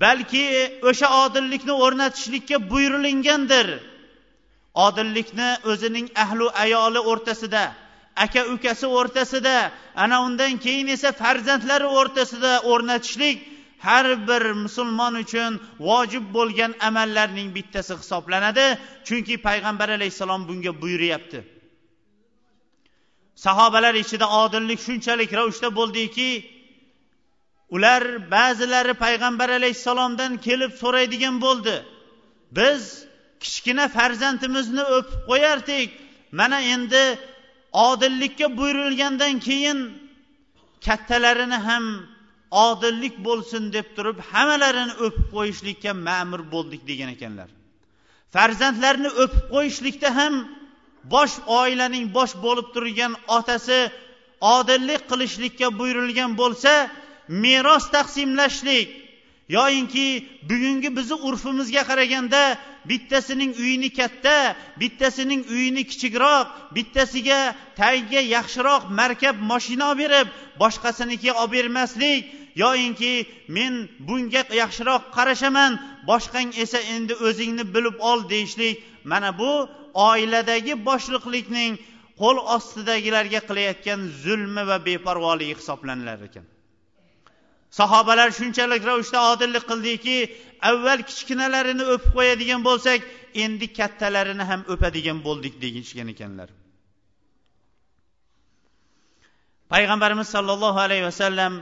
Balki o'sha odillikni o'rnatishlikka buyurilingandir. Odillikni o'zining ahlu ayoli o'rtasida aka ukasi o'rtasida ana undan keyin esa farzandlari o'rtasida o'rnatishlik har bir musulmon uchun vojib bo'lgan amallarning bittasi hisoblanadi. Chunki payg'ambar alayhissalom bunga buyuryapti. Sahobalar ichida odillik shunchalik ravishda bo'ldiki ular ba'zilari payg'ambar alayhissalomdan kelib so'raydigan bo'ldi. Biz kichkina farzandimizni o'pib qo'yardik. Mana endi odillikka buyurilgandan keyin kattalarini ham odillik bo'lsin deb turib hammalarini o'pib qo'yishlikka ma'mur bo'ldik degan ekanlar. Farzandlarni o'pib qo'yishlikda ham bosh oilaning bosh bo'lib turgan otasi odillik qilishlikka buyurilgan bo'lsa meros taqsimlashlik yoyinki bugungi bizni urfimizga qaraganda bittasining uyini katta bittasining uyini kichikroq bittasiga tagiga yaxshiroq markab moshina olib berib boshqasinikiga olib bermaslik yoyinki men bunga yaxshiroq qarashaman boshqang esa endi o'zingni bilib ol deyishlik. Mana bu oiladagi boshliqlikning qo'l ostidagilarga qilayotgan zulmi va beparvoligi hisoblanilar ekan. Sahobalar shunchalik ravishda odillik qildiki avval kichkinalarini o'pib qo'yadigan bo'lsak endi kattalarini ham o'padigan bo'ldik deyishgan ekanlar. Payg'ambarimiz sollallohu alayhi vasallam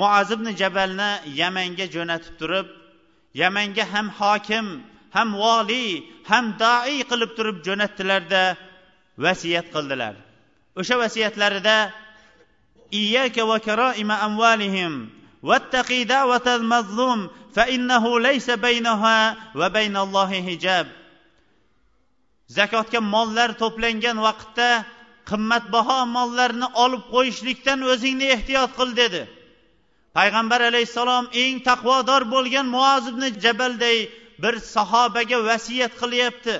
muaz ibn jabalni yamanga jo'natib turib yamanga ham hokim ham voliy ham doi qilib turib jo'natdilarda vasiyat qildilar o'sha vasiyatlarida iyyaka va karoima amvalihim واتقي دعوة المظلوم فإنه ليس بينها وبين الله حجاب zakotga mollar to'plangan vaqtda qimmatbaho mollarni olib qo'yishlikdan o'zingni ehtiyot qil dedi payg'ambar alayhissalom eng taqvodor bo'lgan muozibni jabalday bir sahobaga vasiyat qilyapti.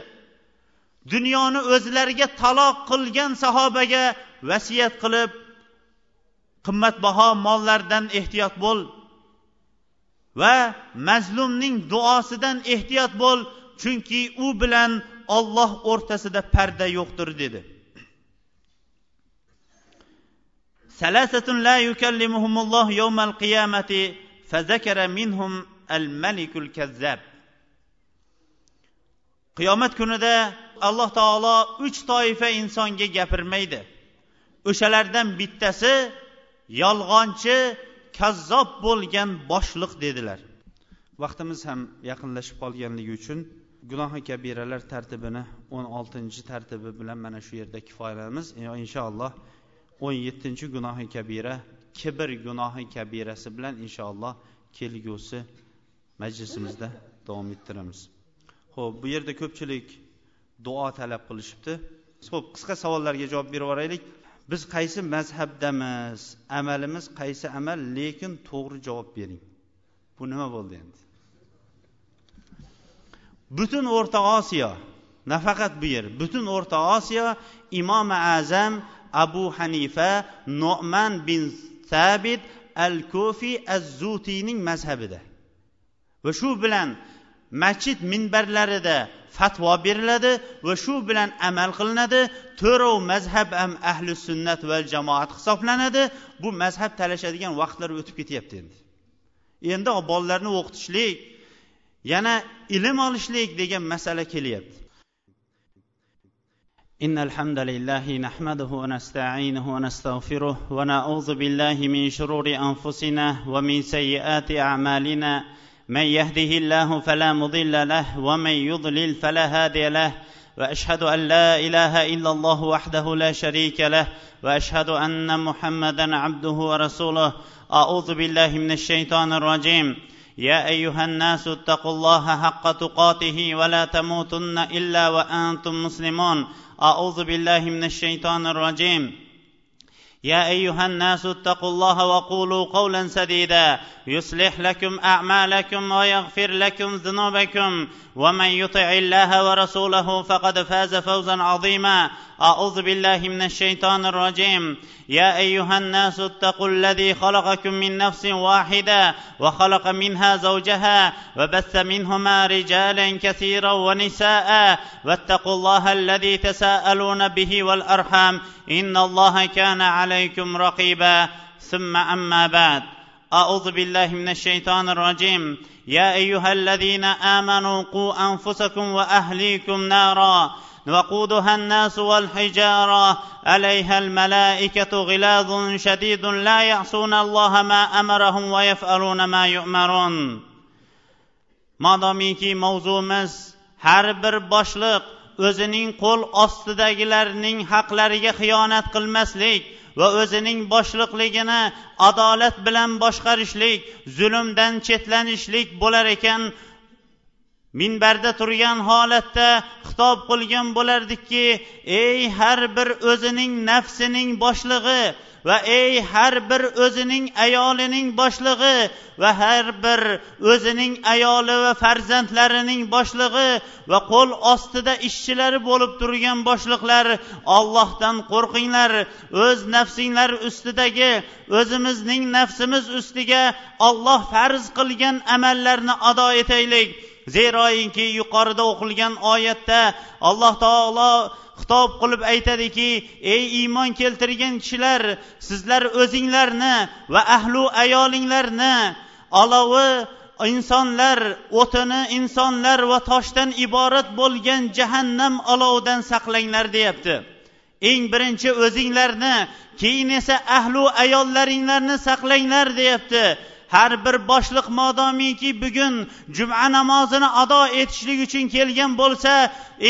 Dunyoni o'zlariga taloq qilgan sahobaga vasiyat qilib qimmatbaho mollardan ehtiyot bo'l va mazlumning duosidan ehtiyot bo'l chunki u bilan olloh o'rtasida parda yo'qdir dedi. Salasatun la yukallimuhumulloh yawmal qiyamati minhum al malikul kazzab. Qiyomat kunida alloh taolo uch toifa insonga gapirmaydi. O'shalardan bittasi yolg'onchi kazzob bo'lgan boshliq dedilar. Vaqtimiz ham yaqinlashib qolganligi uchun gunohi kabiralar tartibini o'n oltinchi tartibi bilan mana shu yerda kifoyalanamiz. E, inshaalloh o'n yettinchi gunohi kabira kibr gunohi kabirasi bilan inshaalloh kelgusi majlisimizda davom ettiramiz. Ho'p bu yerda ko'pchilik duo talab qilishibdi. Ho'p qisqa savollarga javob berib yuboraylik. Biz qaysi mazhabdamiz? Amalimiz qaysi amal? Lekin to'g'ri javob bering. Bu nima bo'ldi endi? Butun o'rta osiyo nafaqat bu yer butun o'rta osiyo imomi azam abu hanifa no'man bin sabit al kofi az zutiyning mazhabida. Va shu bilan masjid minbarlarida fatvo beriladi va shu bilan amal qilinadi to'rov mazhab ham ahli sunnat va jamoat hisoblanadi bu mazhab talashadigan vaqtlar o'tib ketyapti endi endi bolalarni o'qitishlik yana ilm olishlik degan masala kelyapti إن الحمد لله نحمده ونستعينه ونستغفره ونعوذ بالله من شرور أنفسنا ومن سيئات أعمالنا من يهده الله فلا مضل له ومن يضلل فلا هادي له وأشهد أن لا إله إلا الله وحده لا شريك له وأشهد أن محمدا عبده ورسوله. أعوذ بالله من الشيطان الرجيم. يا أيها الناس اتقوا الله حق تقاته ولا تموتن إلا وأنتم مسلمون. أعوذ بالله من الشيطان الرجيم. يا أيها الناس اتقوا الله وقولوا قولا سديدا يصلح لكم أعمالكم ويغفر لكم ذنوبكم. ومن يطع الله ورسوله فقد فاز فوزا عظيما. اعوذ بالله من الشيطان الرجيم. يا ايها الناس اتقوا الذي خلقكم من نفس واحدة وخلق منها زوجها وبث منهما رجالا كثيرا ونساء. واتقوا الله الذي تساءلون به والارحام. ان الله كان عليكم رقيبا. ثم اما بعد. أعوذ بالله من الشيطان الرجيم. يا أيها الذين آمنوا قوا أنفسكم وأهليكم نارا. وقودها الناس والحجارة. عليها الملائكة غلاظ شديد لا يعصون الله ما أمرهم ويفعلون ما يؤمرون. modomiki mavzumiz har bir boshliq o'zining qo'l ostidagilarning haqlariga xiyonat qilmaslik va o'zining boshliqligini adolat bilan boshqarishlik zulmdan chetlanishlik bo'lar ekan minbarda turgan holatda xitob qilgan bo'lardikki ey har bir o'zining nafsining boshlig'i va ey har bir o'zining ayolining boshlig'i va har bir o'zining ayoli va farzandlarining boshlig'i va qo'l ostida ishchilari bo'lib turgan boshliqlar ollohdan qo'rqinglar. O'z nafsinglar ustidagi o'zimizning nafsimiz ustiga olloh farz qilgan amallarni ado etaylik. Zeroinki yuqorida o'qilgan oyatda alloh taolo xitob qilib aytadiki ey iymon keltirgan kishilar sizlar o'zinglarni va ahlu ayolinglarni olovi insonlar o'tini insonlar va toshdan iborat bo'lgan jahannam olovidan saqlanglar deyapti. Eng birinchi o'zinglarni keyin esa ahlu ayollaringlarni saqlanglar deyapti. Har bir boshliq modomiki bugun juma namozini ado etishlik uchun kelgan bo'lsa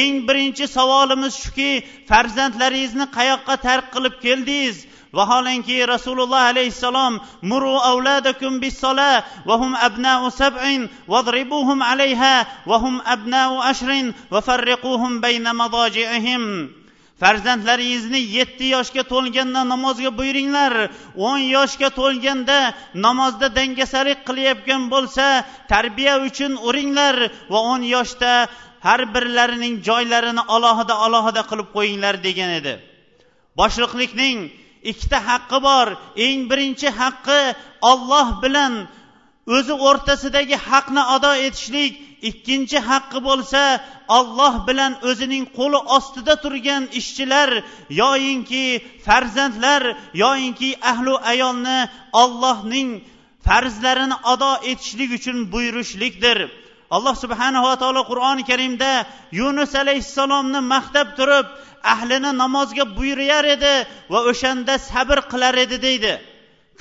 eng birinchi savolimiz shuki farzandlaringizni qayoqqa tark qilib keldingiz? Vaholanki rasululloh alayhissalom muru avladakum bisola va hum abnau sab'in vadribuhum alayha va hum abnau ashrin va farriquhum bayna madaji'ihim. Farzandlaringizni yetti yoshga to'lganda namozga buyuringlar. o'n yoshga to'lganda namozda dangasalik qilayotgan bo'lsa tarbiya uchun uringlar va o'n yoshda har birlarining joylarini alohida alohida qilib qo'yinglar degan edi. Boshliqlikning ikkita haqqi bor. Eng birinchi haqqi olloh bilan o'zi o'rtasidagi haqni ado etishlik ikkinchi haqqi bo'lsa olloh bilan o'zining qo'li ostida turgan ishchilar yoyinki farzandlar yoyinki ahlu ayolni ollohning farzlarini ado etishlik uchun buyurishlikdir. Alloh subhanava taolo qur'oni karimda yunus alayhissalomni maqtab turib ahlini namozga buyurar edi va o'shanda sabr qilar edi deydi.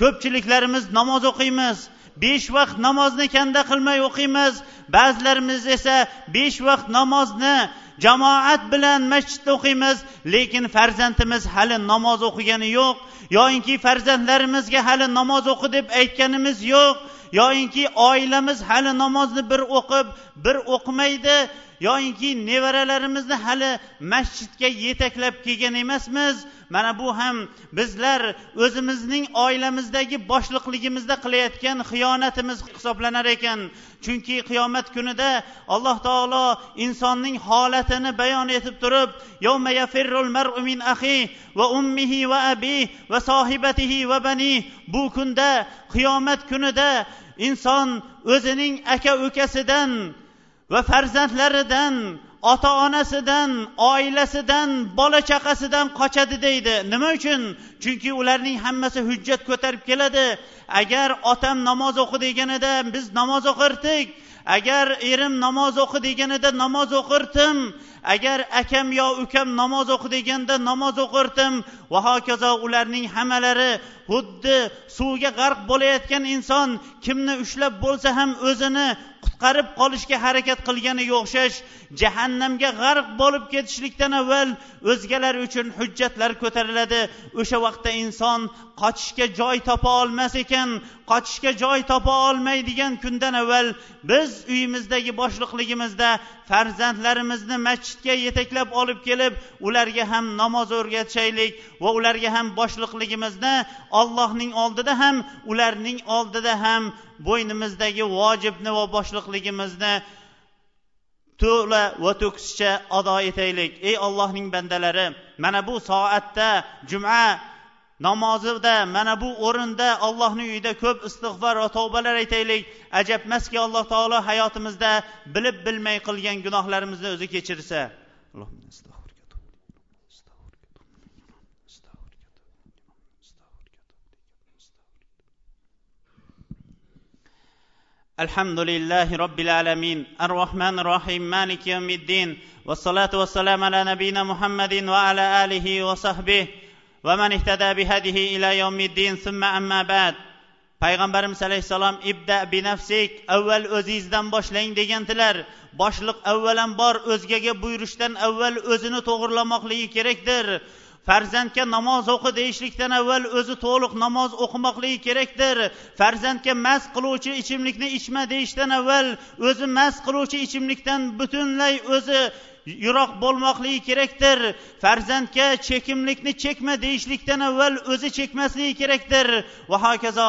Ko'pchiliklarimiz namoz o'qiymiz besh vaqt namozni kanda qilmay o'qiymiz. Ba'zilarimiz esa besh vaqt namozni jamoat bilan masjidda o'qiymiz. Lekin farzandimiz hali namoz o'qigani yo'q. Yoyinki farzandlarimizga hali namoz o'qi deb aytganimiz yo'q. Yoyinki oilamiz hali namozni bir o'qib bir o'qimaydi. Yoyinki nevaralarimizni hali masjidga yetaklab kelgan emasmiz. Mana bu ham bizlar o'zimizning oilamizdagi boshliqligimizda qilayotgan xiyonatimiz hisoblanar ekan. Chunki qiyomat kunida alloh taolo insonning holatini bayon etib turib min va ummihi va abi va sohibatihi va bani bu kunda qiyomat kunida inson o'zining aka ukasidan va farzandlaridan ota onasidan oilasidan bola chaqasidan qochadi deydi. Nima uchun? Chunki ularning hammasi hujjat ko'tarib keladi. Agar otam namoz o'qi deganida biz namoz o'qirdik agar erim namoz o'qi deganida namoz o'qirdim agar akam yo ukam namoz o'qi deganda namoz o'qirdim va hokazo ularning hammalari xuddi suvga g'arq bo'layotgan inson kimni ushlab bo'lsa ham o'zini qutqarib qolishga harakat qilganiga o'xshash jahannamga g'arq bo'lib ketishlikdan avval o'zgalar uchun hujjatlar ko'tariladi. O'sha vaqtda inson qochishga joy topa olmas ekan qochishga joy topa olmaydigan kundan avval biz uyimizdagi boshliqligimizda farzandlarimizni masjidga yetaklab olib kelib ularga ham namoz o'rgatishaylik va ularga ham boshliqligimizni ollohning oldida ham ularning oldida ham bo'ynimizdagi vojibni va boshliqligimizni to'la va to'kischa ado etaylik. Ey ollohning bandalari mana bu soatda juma namozida mana bu o'rinda allohning uyida ko'p istig'for va tavbalar aytaylik ajabmaski alloh taolo hayotimizda bilib bilmay qilgan gunohlarimizni o'zi kechirsa الحمد لله رب العالمين الرحمن الرحيم مالك يوم الدين والصلاة والسلام على نبينا محمد وعلى آله وصحبه va man ihtada bihadihi ila yomiddin summa amma ba'd. Payg'ambarimiz alayhissalom ibda binafsik avval o'zingizdan boshlang degandilar. Boshliq avvalambor o'zgaga buyurishdan avval o'zini to'g'irlamoqligi kerakdir. Farzandga namoz o'qi deyishlikdan avval o'zi to'liq namoz o'qimoqligi kerakdir. Farzandga mast qiluvchi ichimlikni ichma deyishdan avval o'zi mast qiluvchi ichimlikdan butunlay o'zi yiroq bo'lmoqligi kerakdir. Farzandga chekimlikni chekma deyishlikdan avval o'zi chekmasligi kerakdir. Va hokazo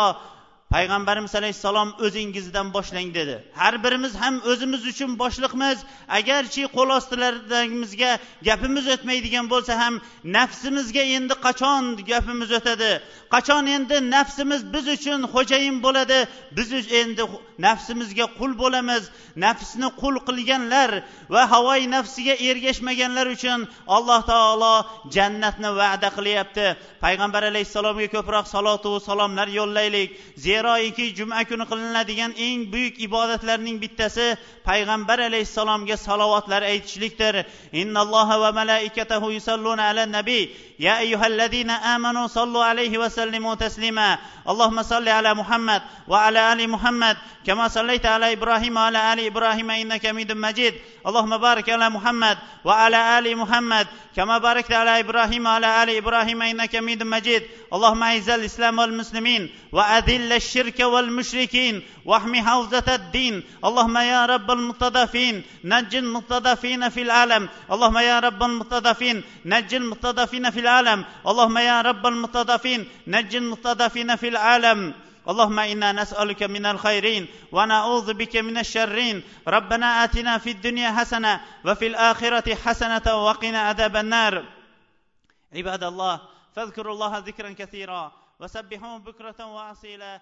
payg'ambarimiz alayhissalom o'zingizdan boshlang dedi. Har birimiz ham o'zimiz uchun boshliqmiz. Agarchi qo'l ostilarimizga gapimiz o'tmaydigan bo'lsa ham nafsimizga endi qachon gapimiz o'tadi? Qachon endi nafsimiz biz uchun xo'jayin bo'ladi? Biz endi nafsimizga qul bo'lamiz. Nafsni qul qilganlar va havoyi nafsiga ergashmaganlar uchun alloh taolo jannatni va'da qilyapti. Payg'ambar alayhissalomga ko'proq salotu salomlar yo'llaylik. zeroiki juma kuni qilinadigan eng buyuk ibodatlarning bittasi payg'ambar alayhissalomga salovatlar aytishlikdir innalloha va malaikatahu yusalluna ala nabiy يا أيها الذين آمنوا صلوا عليه وسلموا تسليما اللهم صل على محمد وعلى آل محمد كما صليت على إبراهيم وعلى آل إبراهيم إنك حميد مجيد اللهم بارك على محمد وعلى آل محمد كما باركت على إبراهيم وعلى آل إبراهيم إنك حميد مجيد اللهم أعز الإسلام والمسلمين وأذل الشرك والمشركين واحمي حوزة الدين. اللهم يا رب المستضعفين نج المستضعفين في العالم. اللهم يا رب المستضعفين نج المستضعفين في العالم. اللهم يا رب المستضعفين نج المستضعفين في العالم. اللهم إنا نسألك من الخيرين ونعوذ بك من الشرين. ربنا آتنا في الدنيا حسنة وفي الآخرة حسنة وقنا عذاب النار. عباد الله فاذكروا الله ذكرا كثيرا وسبحوه بكرة واصيلا.